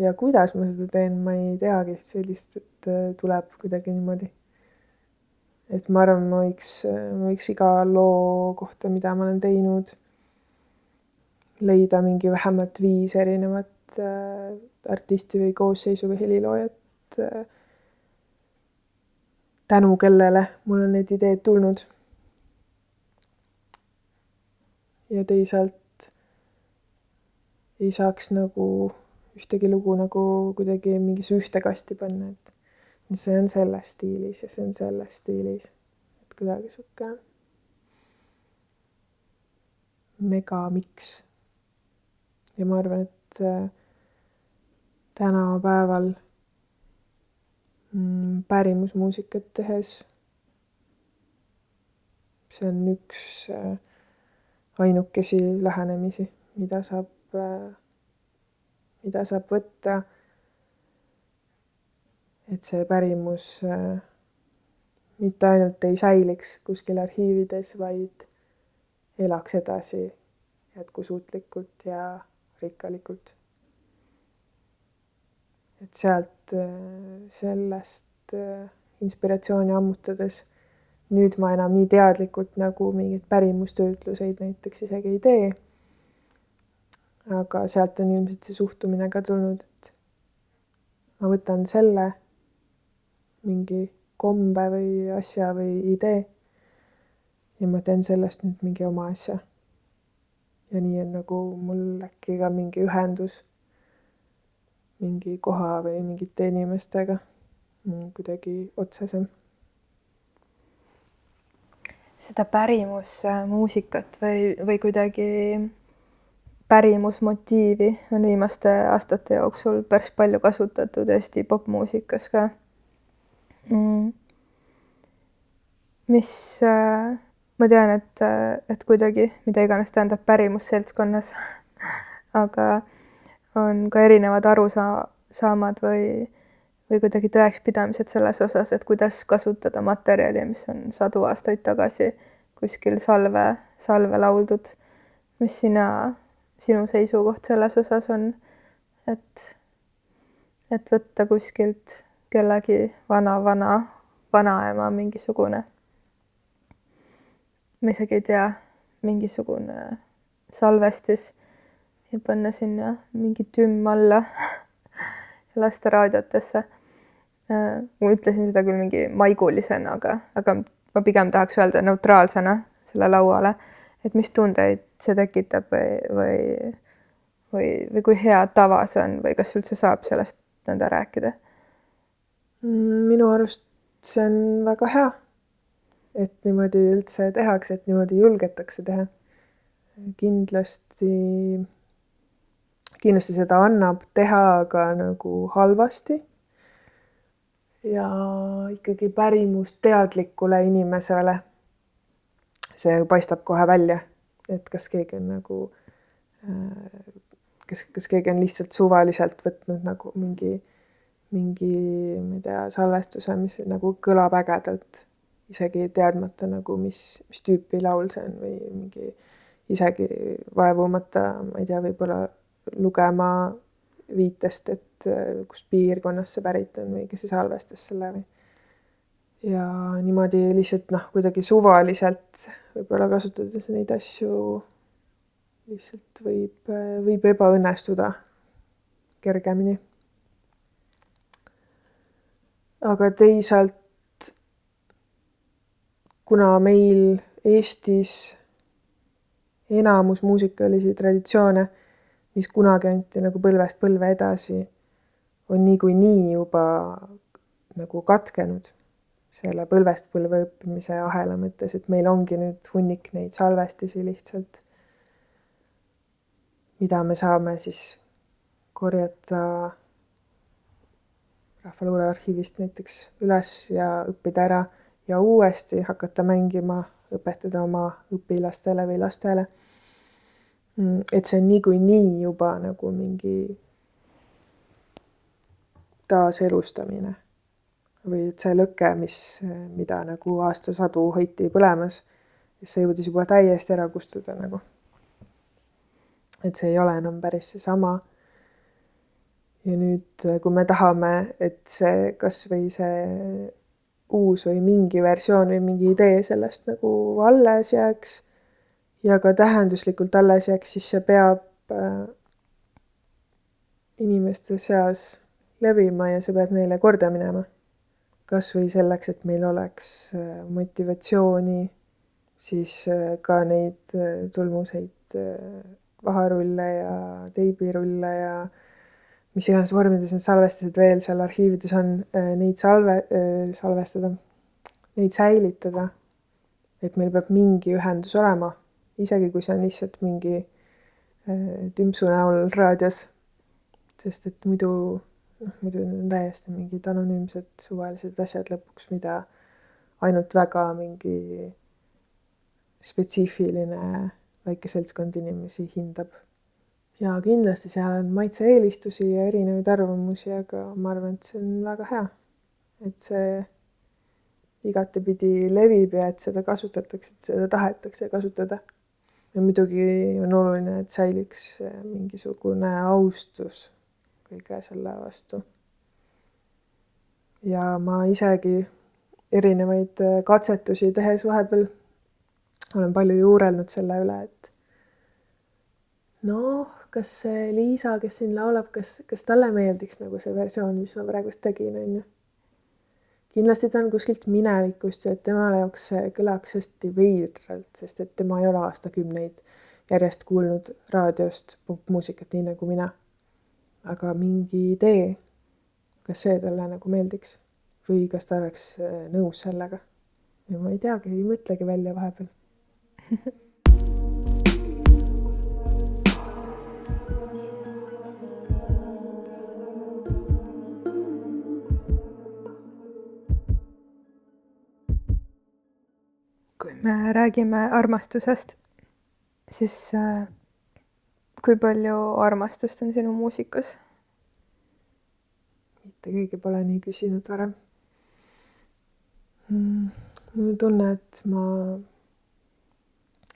Ja kuidas ma seda teen, ma ei teagi, see lihtsalt äh, tuleb kuidagi niimoodi. et ma arvan, ma võiks, ma võiks iga loo kohta, mida ma olen teinud, leida mingi vähemalt viis erinevat äh, artisti või koosseisu või heliloojat äh,, tänu kellele mul on need ideed tulnud. ja teisalt ei saaks nagu ühtegi lugu nagu kuidagi mingisse ühte kasti panna, et see on selles stiilis ja see on selles stiilis. et kuidagi sihuke megamiks. ja ma arvan, et äh, tänapäeval pärimusmuusikat tehes see on üks äh, ainukesi lähenemisi, mida saab äh, mida saab võtta. et see pärimus äh, mitte ainult ei säiliks kuskil arhiivides, vaid elaks edasi jätkusuutlikult ja rikkalikult. et sealt, sellest äh, inspiratsiooni ammutades nüüd ma enam nii teadlikult nagu mingeid pärimustöötluseid näiteks isegi ei tee aga sealt on ilmselt see suhtumine ka tulnud, et ma võtan selle mingi kombe või asja või idee ja ma teen sellest nüüd mingi oma asja. ja nii on nagu mul äkki ka mingi ühendus mingi koha või mingite inimestega kuidagi otsesem. seda pärimusmuusikat või, või kuidagi pärimusmotiivi on viimaste aastate jooksul päris palju kasutatud Eesti popmuusikas ka mm.. mis äh, ma tean, et, et kuidagi, mida iganes tähendab pärimus seltskonnas aga on ka erinevad arusaamad või, või kuidagi tõekspidamised selles osas, et kuidas kasutada materjali, mis on sadu aastaid tagasi kuskil salve, salve lauldud. mis sina sinu seisukoht selles osas on, et, et võtta kuskilt kellegi vana-vana, vanaema mingisugune, ma isegi ei tea, mingisugune salvestis ja panna sinna mingi tümm alla ja lasta raadiotesse. ma ütlesin seda küll mingi maigulisena, aga, aga ma pigem tahaks öelda neutraalsena selle lauale et mis tundeid see tekitab või, või, või, või kui hea tava see on või kas üldse saab sellest nõnda rääkida Mm, minu arust see on väga hea, et niimoodi üldse tehakse, et niimoodi julgetakse teha. kindlasti, kindlasti seda annab teha ka nagu halvasti. ja ikkagi pärimusteadlikule inimesele see paistab kohe välja, et kas keegi on nagu, kes, kas keegi on lihtsalt suvaliselt võtnud nagu mingi mingi, ma ei tea, salvestuse, mis nagu kõlab ägedalt, isegi teadmata nagu, mis, mis tüüpi laul see on või mingi isegi vaevumata, ma ei tea, võib-olla lugema viitest, et kust piirkonnast see pärit on või kes see salvestas selle või. ja niimoodi lihtsalt noh, kuidagi suvaliselt võib-olla kasutades neid asju lihtsalt võib, võib ebaõnnestuda kergemini aga teisalt kuna meil Eestis enamus muusikalisi traditsioone, mis kunagi anti nagu põlvest põlve edasi, on niikuinii juba nagu katkenud selle põlvest põlve õppimise ahela mõttes, et meil ongi nüüd hunnik neid salvestisi lihtsalt, mida me saame siis korjata Rahvaluule arhiivist näiteks üles ja õppida ära ja uuesti hakata mängima, õpetada oma õpilastele või lastele. Mm, et see on niikuinii juba nagu mingi taaselustamine või et see lõke, mis, mida nagu aastasadu hoiti põlemas, see jõudis juba täiesti ära kustuda nagu. et see ei ole enam päris seesama ja nüüd, kui me tahame, et see kasvõi see uus või mingi versioon või mingi idee sellest nagu alles jääks ja ka tähenduslikult alles jääks, siis see peab äh, inimeste seas levima ja see peab neile korda minema. kas või selleks, et meil oleks äh, motivatsiooni siis äh, ka neid tulmuseid vaharulle ja teibirulle ja mis iganes vormides need salvestised veel seal arhiivides on, neid salve, salvestada, neid säilitada. et meil peab mingi ühendus olema, isegi kui see on lihtsalt mingi äh, tümpsu näol raadios. sest et muidu, noh muidu need on täiesti mingid anonüümsed suvalised asjad lõpuks, mida ainult väga mingi spetsiifiline väike seltskond inimesi hindab ja kindlasti seal on maitse-eelistusi ja erinevaid arvamusi, aga ma arvan, et see on väga hea. et see igatepidi levib ja et seda kasutatakse, et seda tahetakse kasutada. Ja muidugi on oluline, et säiliks mingisugune austus kõige selle vastu. ja ma isegi erinevaid katsetusi tehes vahepeal olen palju juurelnud selle üle, et noh, kas see Liisa, kes siin laulab, kas, kas talle meeldiks nagu see versioon, mis ma praegust tegin, on ju. Kindlasti ta on kuskilt minevikust ja temale jaoks see kõlaks hästi veidralt, sest et tema ei ole aastakümneid järjest kuulnud raadiost popmuusikat nii nagu mina. aga mingi idee, kas see talle nagu meeldiks või kas ta oleks äh, nõus sellega. ja ma ei teagi, ei mõtlegi välja vahepeal me räägime armastusest, siis äh, kui palju armastust on sinu muusikas? mitte keegi pole nii küsinud varem mm,. mul on tunne, et ma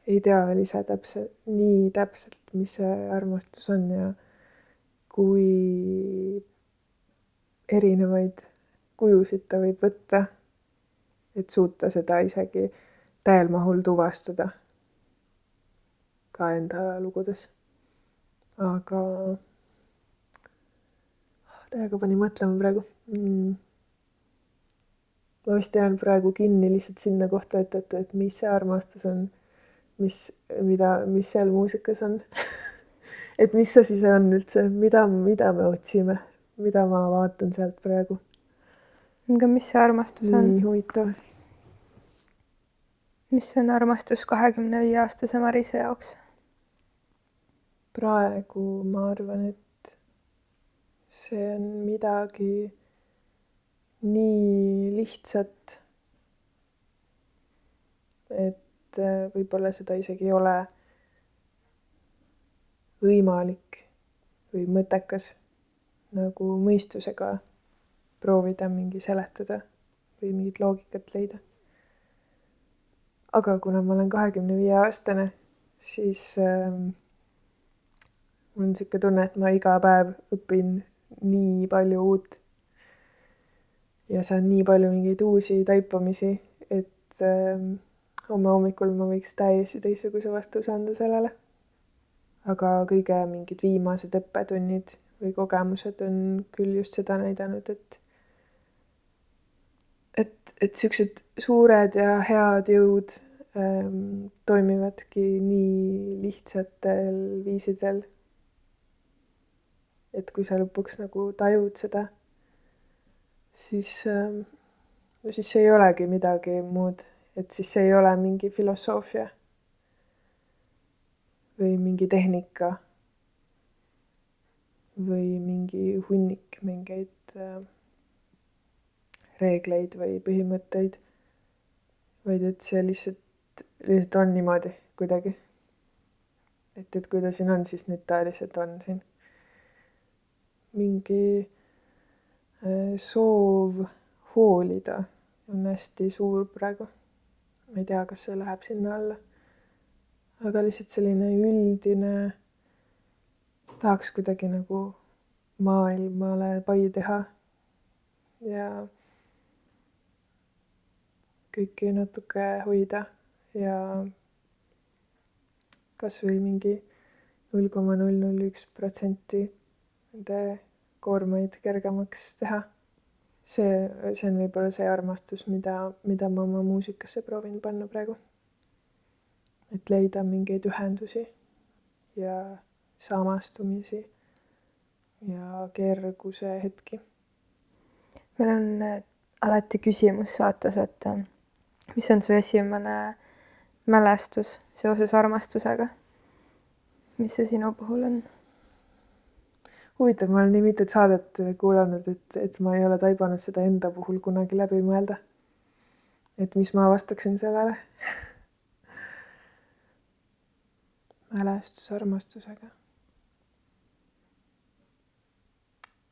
ei tea veel ise täpselt, nii täpselt, mis see armastus on ja kui erinevaid kujusid ta võib võtta. et suuta seda isegi täiel mahul tuvastada ka enda lugudes. aga täiega pani mõtlema praegu mm.. ma vist jään praegu kinni lihtsalt sinna kohta, et, et, et mis see armastus on, mis, mida, mis seal muusikas on et mis asi see on üldse, mida, mida me otsime, mida ma vaatan sealt praegu. aga mis see armastus on? nii huvitav. Mis on armastus kahekümne viie aastase Marise jaoks? praegu ma arvan, et see on midagi nii lihtsat, et äh, võib-olla seda isegi ei ole võimalik või mõttekas nagu mõistusega proovida mingi seletada või mingit loogikat leida. Aga kuna ma olen kahekümne viie aastane, siis ähm, mul on niisugune tunne, et ma iga päev õpin nii palju uut. ja saan nii palju mingeid uusi taipamisi, et ähm, homme hommikul ma võiks täiesti teistsuguse vastuse anda sellele. aga kõige mingid viimased õppetunnid või kogemused on küll just seda näidanud, et et, et siuksed suured ja head jõud ähm, toimivadki nii lihtsatel viisidel. et kui sa lõpuks nagu tajud seda, siis ähm,, no siis ei olegi midagi muud, et siis ei ole mingi filosoofia või mingi tehnika või mingi hunnik mingeid äh, reegleid või põhimõtteid, vaid et see lihtsalt, lihtsalt on niimoodi kuidagi. et, et kui ta siin on, siis nüüd ta lihtsalt on siin. mingi äh, soov hoolida on hästi suur praegu. ma ei tea, kas see läheb sinna alla. aga lihtsalt selline üldine, tahaks kuidagi nagu maailmale pai teha ja kõiki natuke hoida ja kasvõi mingi null koma null null üks protsenti nende koormaid kergemaks teha. see, see on võib-olla see armastus, mida, mida ma oma muusikasse proovin panna praegu. et leida mingeid ühendusi ja samastumisi ja kerguse hetki. meil on äh, alati küsimus saates, et äh, mis on su esimene mälestus seoses armastusega? mis see sinu puhul on? huvitav, ma olen nii mitut saadet kuulanud, et, et ma ei ole taibanud seda enda puhul kunagi läbi mõelda. et mis ma vastaksin sellele mälestus armastusega.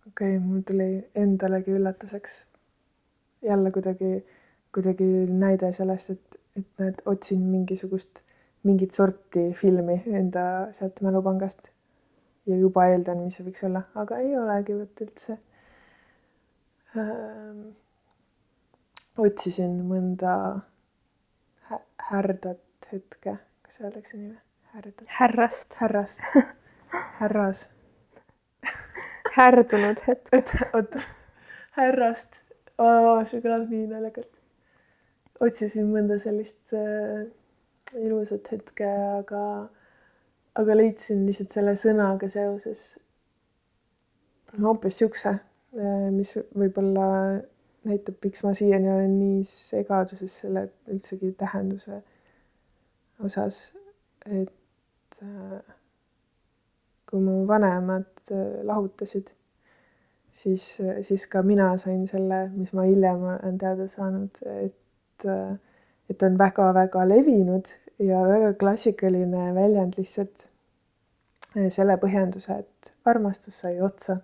okei okay,, mul tuli endalegi üllatuseks jälle kuidagi kuidagi näide sellest, et, et näed, otsin mingisugust, mingit sorti filmi enda sealt mälupangast ja juba eeldan, mis see võiks olla, aga ei olegi vot üldse ähm,. otsisin mõnda hä härdat hetke, kas öeldakse või? härdat. härrast. härrast härras härdunud hetk. oot, härrast oh,, see kõlab nii naljakalt otsisin mõnda sellist äh, ilusat hetke, aga, aga leidsin lihtsalt selle sõnaga seoses hoopis siukse, äh, mis võib-olla näitab, miks ma siiani olen nii segaduses selle üldsegi tähenduse osas, et äh, kui mu vanemad äh, lahutasid, siis, siis ka mina sain selle, mis ma hiljem olen teada saanud, et et, et on väga-väga levinud ja väga klassikaline väljend lihtsalt selle põhjenduse, et armastus sai otsa.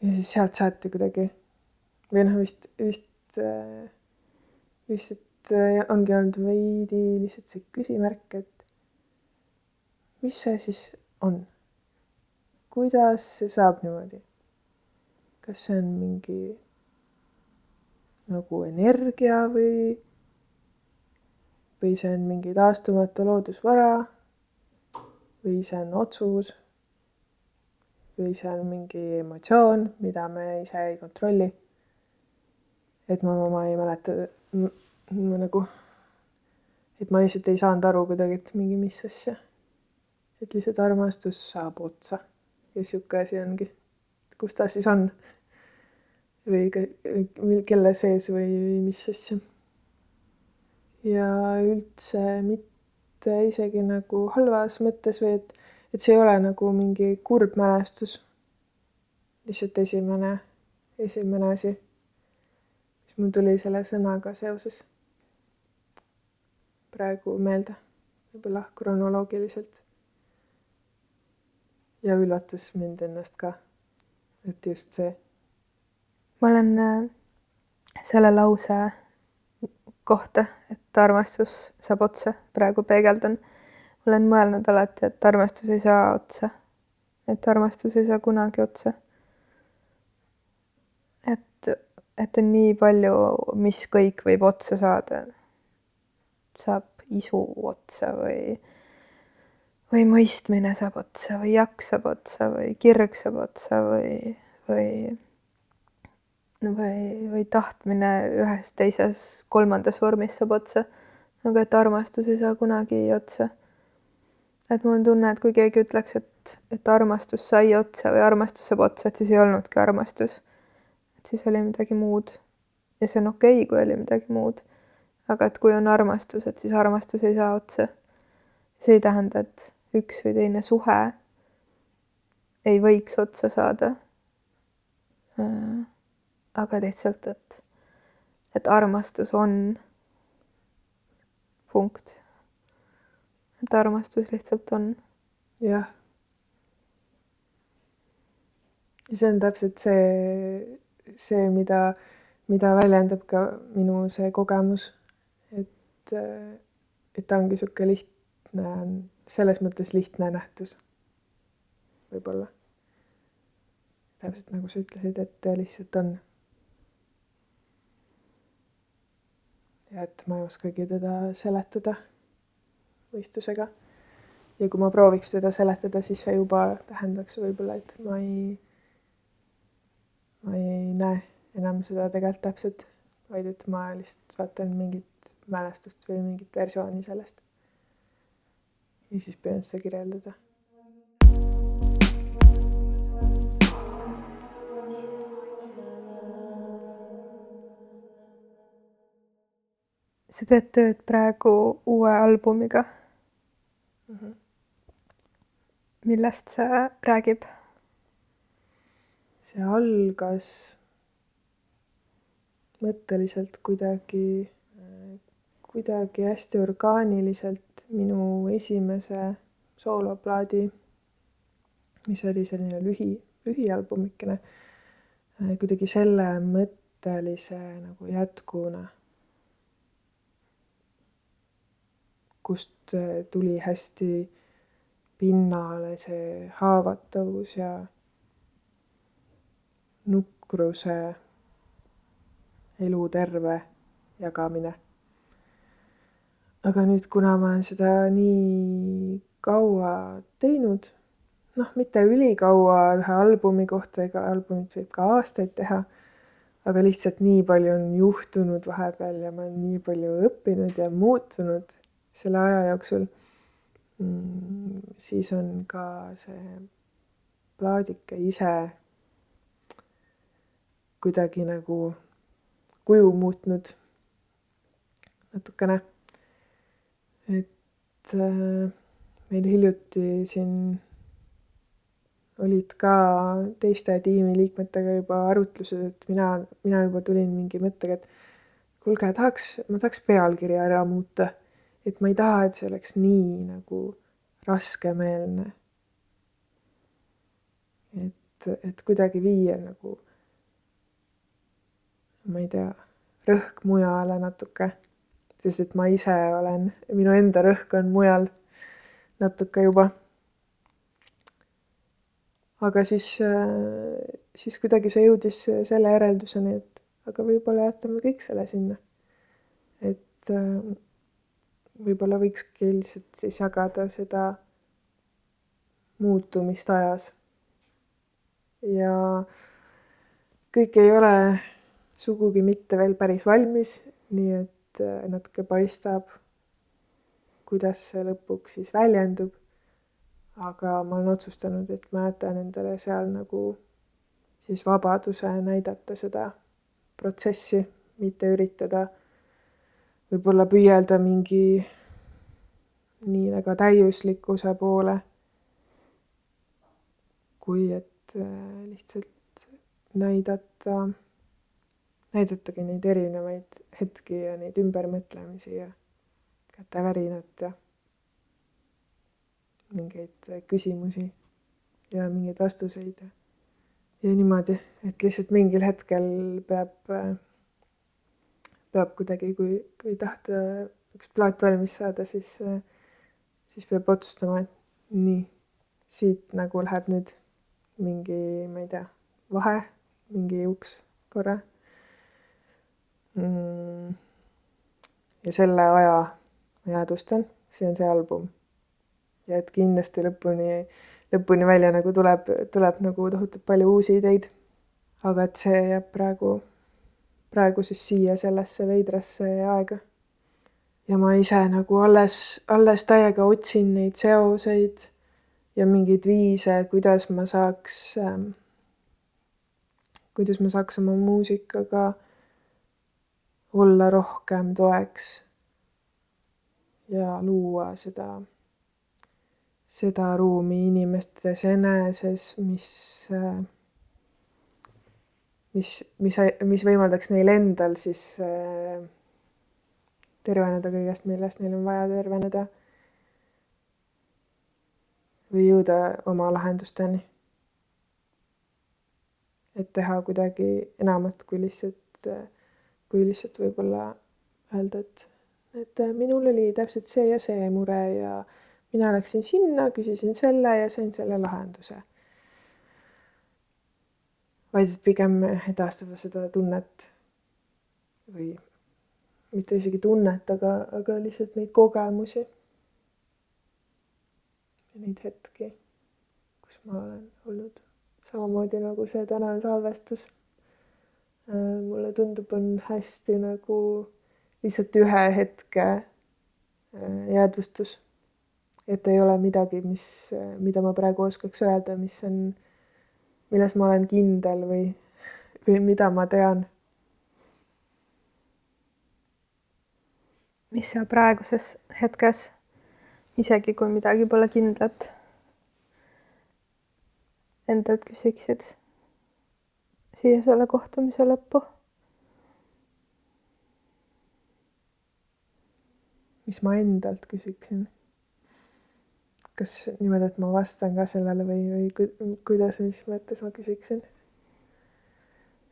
ja siis sealt saati kuidagi või noh, vist, vist lihtsalt ongi olnud veidi lihtsalt see küsimärk, et mis see siis on? kuidas see saab niimoodi? kas see on mingi nagu energia või, või see on mingi taastumatu loodusvara või see on otsus või see on mingi emotsioon, mida me ise ei kontrolli. et ma, ma ei mäleta, ma nagu, et ma lihtsalt ei saanud aru kuidagi, et mingi mis asja. et lihtsalt armastus saab otsa ja sihuke asi ongi. kus ta siis on. Või kelle sees või mis asja. ja üldse mitte isegi nagu halvas mõttes või et, et see ei ole nagu mingi kurb mälestus. lihtsalt esimene, esimene asi, mis mul tuli selle sõnaga seoses praegu meelde, võib-olla kronoloogiliselt ja üllatas mind ennast ka, et just see. Ma olen äh, selle lause kohta, et armastus saab otsa, praegu peegeldan. olen mõelnud alati, et armastus ei saa otsa. et armastus ei saa kunagi otsa. et, et on nii palju, mis kõik võib otsa saada. saab isu otsa või või mõistmine saab otsa või jaks saab otsa või kirg saab otsa või, või või, või tahtmine ühes, teises, kolmandas vormis saab otsa. aga et armastus ei saa kunagi otsa. et mul on tunne, et kui keegi ütleks, et, et armastus sai otsa või armastus saab otsa, et siis ei olnudki armastus. et siis oli midagi muud. ja see on okei okay,, kui oli midagi muud. aga et kui on armastus, et siis armastus ei saa otsa. see ei tähenda, et üks või teine suhe ei võiks otsa saada. Aga lihtsalt, et, et armastus on punkt. et armastus lihtsalt on. jah. ja see on täpselt see, see, mida, mida väljendab ka minu see kogemus, et, et ta ongi sihuke lihtne selles mõttes lihtne nähtus. võib-olla. täpselt nagu sa ütlesid, et lihtsalt on. Ja et ma ei oskagi teda seletada mõistusega. ja kui ma prooviks teda seletada, siis see juba tähendaks võib-olla, et ma ei, ma ei näe enam seda tegelikult täpselt, vaid et ma lihtsalt vaatan mingit mälestust või mingit versiooni sellest ja siis püüan seda kirjeldada. Sa teed tööd praegu uue albumiga mm. -hmm. millest see räägib? see algas mõtteliselt kuidagi, kuidagi hästi orgaaniliselt minu esimese sooloplaadi, mis oli selline lühi, lühialbumikene, kuidagi selle mõttelise nagu jätkuna, kust äh, tuli hästi pinnale see haavatavus ja nukruse eluterve jagamine. Aga nüüd, kuna ma olen seda nii kaua teinud, noh, mitte ülikaua ühe albumi kohta, ega albumit võib ka aastaid teha, aga lihtsalt nii palju on juhtunud vahepeal ja ma olen nii palju õppinud ja muutunud selle aja jooksul mm,. siis on ka see plaadike ise kuidagi nagu kuju muutnud natukene et äh, meil hiljuti siin olid ka teiste tiimiliikmetega juba arutlused, et mina, mina juba tulin mingi mõttega, et kuulge, tahaks, ma tahaks pealkirja ära muuta. Et ma ei taha, et see oleks nii nagu raskemeelne. et, et kuidagi viia nagu, ma ei tea, rõhk mujale natuke sest et ma ise olen, minu enda rõhk on mujal natuke juba. aga siis, siis kuidagi see jõudis selle järelduseni, et aga võib-olla jätame kõik selle sinna. et võib-olla võikski lihtsalt siis jagada seda muutumist ajas. ja kõik ei ole sugugi mitte veel päris valmis, nii et äh, natuke paistab, kuidas see lõpuks siis väljendub. aga ma olen otsustanud, et ma jätan endale seal nagu siis vabaduse näidata seda protsessi, mitte üritada võib-olla püüelda mingi nii väga täiuslikkuse poole, kui et äh, lihtsalt näidata, näidatagi neid erinevaid hetki ja neid ümbermõtlemisi ja kätevärinat ja mingeid küsimusi ja mingeid vastuseid ja, niimoodi, et lihtsalt mingil hetkel peab, peab kuidagi, kui, kui tahta üks plaat valmis saada, siis, siis peab otsustama, et nii, siit nagu läheb nüüd mingi, ma ei tea, vahe, mingi uks korra mm.. ja selle aja ma jäädvustan, see on see album. ja et kindlasti lõpuni, lõpuni välja nagu tuleb, tuleb nagu tohutult palju uusi ideid. aga et see jääb praegu, praegu siis siia sellesse veidrasse aega. ja ma ise nagu alles, alles täiega otsin neid seoseid ja mingeid viise, kuidas ma saaks ähm,, kuidas ma saaks oma muusikaga olla rohkem toeks ja luua seda, seda ruumi inimestes eneses, mis, mis, mis, mis võimaldaks neil endal siis terveneda kõigest, millest neil on vaja terveneda. või jõuda oma lahendusteni. et teha kuidagi enamat kui lihtsalt, kui lihtsalt võib-olla öelda, et et äh, minul oli täpselt see ja see mure ja mina läksin sinna, küsisin selle ja sain selle lahenduse. Vaid et pigem edastada seda tunnet või mitte isegi tunnet, aga, aga lihtsalt neid kogemusi. neid hetki, kus ma olen olnud samamoodi nagu see tänane salvestus. Äh, mulle tundub, on hästi nagu lihtsalt ühe hetke äh, jäädvustus. et ei ole midagi, mis, äh, mida ma praegu oskaks öelda, mis on, milles ma olen kindel või, või mida ma tean. mis sa praeguses hetkes, isegi kui midagi pole kindlat, endalt küsiksid siia selle kohtumise lõppu mis ma endalt küsiksin. Kas niimoodi, et ma vastan ka sellele või, või kuidas, mis mõttes ma küsiksin?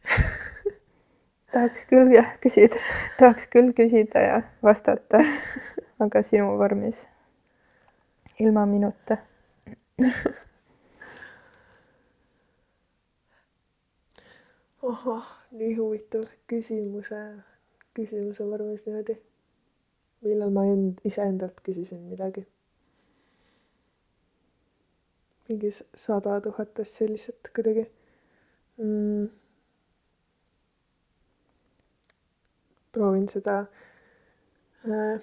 Tahaks küll jah küsida, tahaks küll küsida ja vastata, aga sinu vormis, ilma minuta. Ahah, nii huvitav küsimuse, küsimuse vormis niimoodi millal ma end, iseendalt küsisin midagi. Mingi sada tuhat asja lihtsalt kuidagi mm.. proovin seda äh,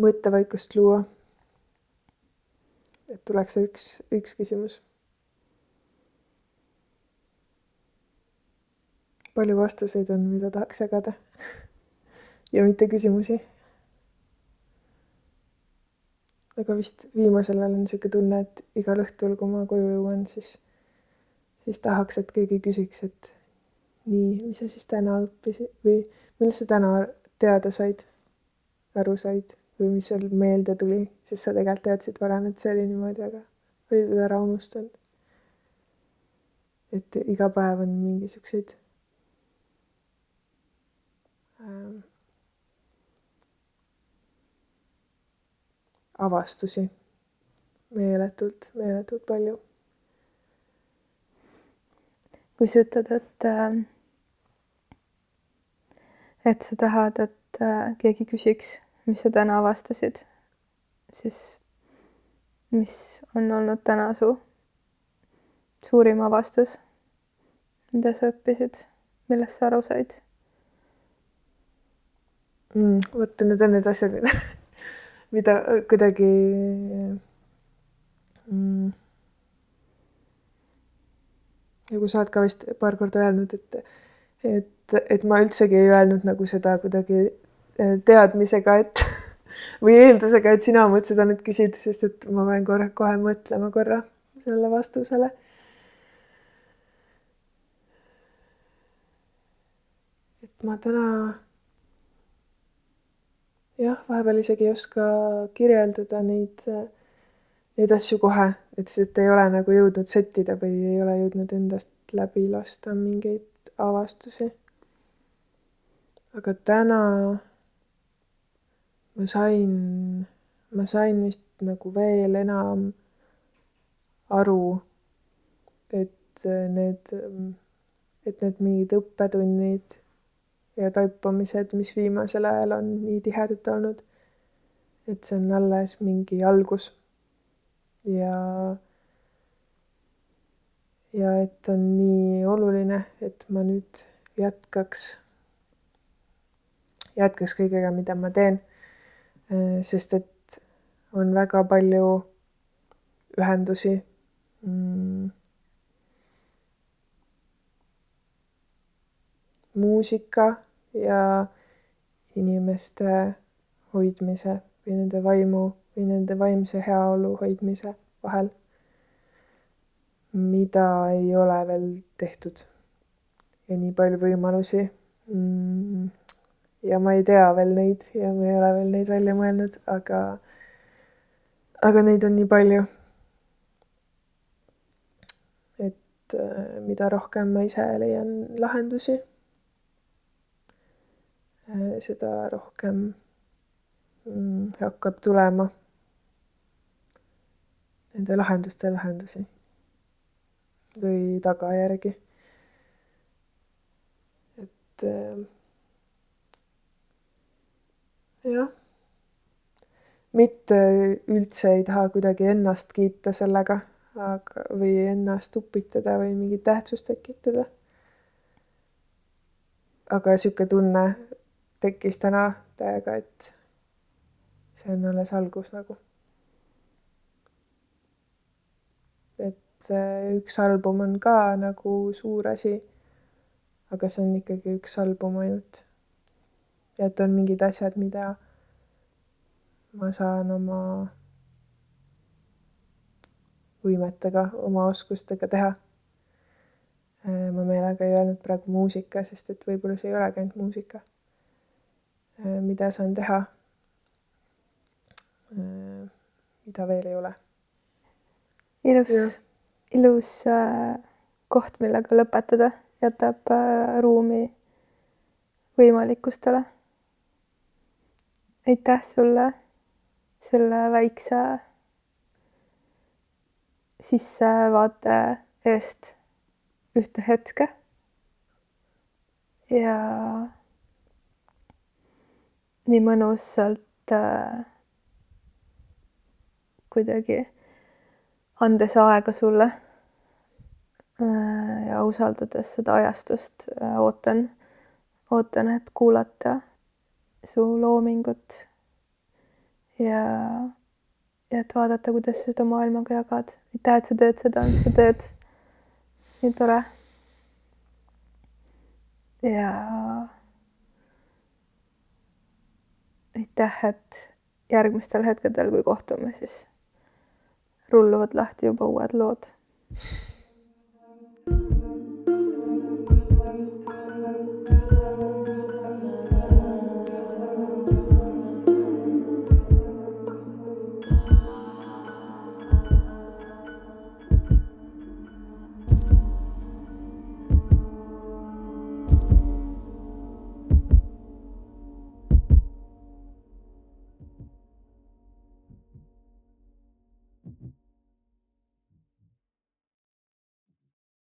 mõttevaikust luua. et tuleks üks, üks küsimus. palju vastuseid on, mida tahaks jagada ja mitte küsimusi aga vist viimasel ajal on niisugune tunne, et igal õhtul, kui ma koju jõuan, siis, siis tahaks, et keegi küsiks, et nii, mis sa siis täna õppisid või millest sa täna teada said, aru said või mis sul meelde tuli, sest sa tegelikult teadsid varem, et see oli niimoodi, aga olid ära unustanud. et iga päev on mingisuguseid ähm, avastusi meeletult, meeletult palju. kui sa ütled, et äh, et sa tahad, et äh, keegi küsiks, mis sa täna avastasid, siis mis on olnud täna su suurim avastus, mida sa õppisid, millest sa aru said mm,? vot need on need asjad, mida mida kuidagi mm, kui sa oled ka vist paar korda öelnud, et, et, et ma üldsegi ei öelnud nagu seda kuidagi eh, teadmisega, et või eeldusega, et sina mult seda nüüd küsid, sest et ma pean korra kohe mõtlema korra sellele vastusele. et ma täna jah, vahepeal isegi ei oska kirjeldada neid, neid asju kohe, et lihtsalt ei ole nagu jõudnud settida või ei ole jõudnud endast läbi lasta mingeid avastusi. aga täna ma sain, ma sain vist nagu veel enam aru, et need, et need mingid õppetunnid ja taipamised, mis viimasel ajal on nii tihedad olnud, et see on alles mingi algus. ja, ja et on nii oluline, et ma nüüd jätkaks, jätkaks kõigega, mida ma teen. Sest et on väga palju ühendusi. Mm.. Muusika ja inimeste hoidmise või nende vaimu või nende vaimse heaolu hoidmise vahel, mida ei ole veel tehtud. ja nii palju võimalusi mm ja ma ei tea veel neid ja ma ei ole veel neid välja mõelnud, aga, aga neid on nii palju. et äh, mida rohkem ma ise leian lahendusi, seda rohkem mm, hakkab tulema nende lahenduste lahendusi või tagajärgi. et äh, jah. mitte üldse ei taha kuidagi ennast kiita sellega, aga, või ennast upitada või mingit tähtsust tekitada. aga sihuke tunne tekkis täna täiega, et see on alles algus nagu. et üks album on ka nagu suur asi. aga see on ikkagi üks album ainult ja et on mingid asjad, mida ma saan oma võimetega, oma oskustega teha. Äh, ma meelega ei öelnud praegu muusika, sest et võib-olla see ei olegi ainult muusika. Äh, mida saan teha. Äh, mida veel ei ole. ilus, ilus koht, millega lõpetada, jätab ruumi võimalikkustele aitäh sulle selle väikse sissevaate eest ühte hetke. ja nii mõnusalt äh, kuidagi andes aega sulle äh, ja usaldades seda ajastust äh,, ootan, ootan, et kuulata su loomingut ja, ja et vaadata, kuidas sa seda maailmaga jagad. aitäh, et sa teed seda, mis sa teed. nii tore. ja aitäh, et järgmistel hetkedel, kui kohtume, siis rulluvad lahti juba uued lood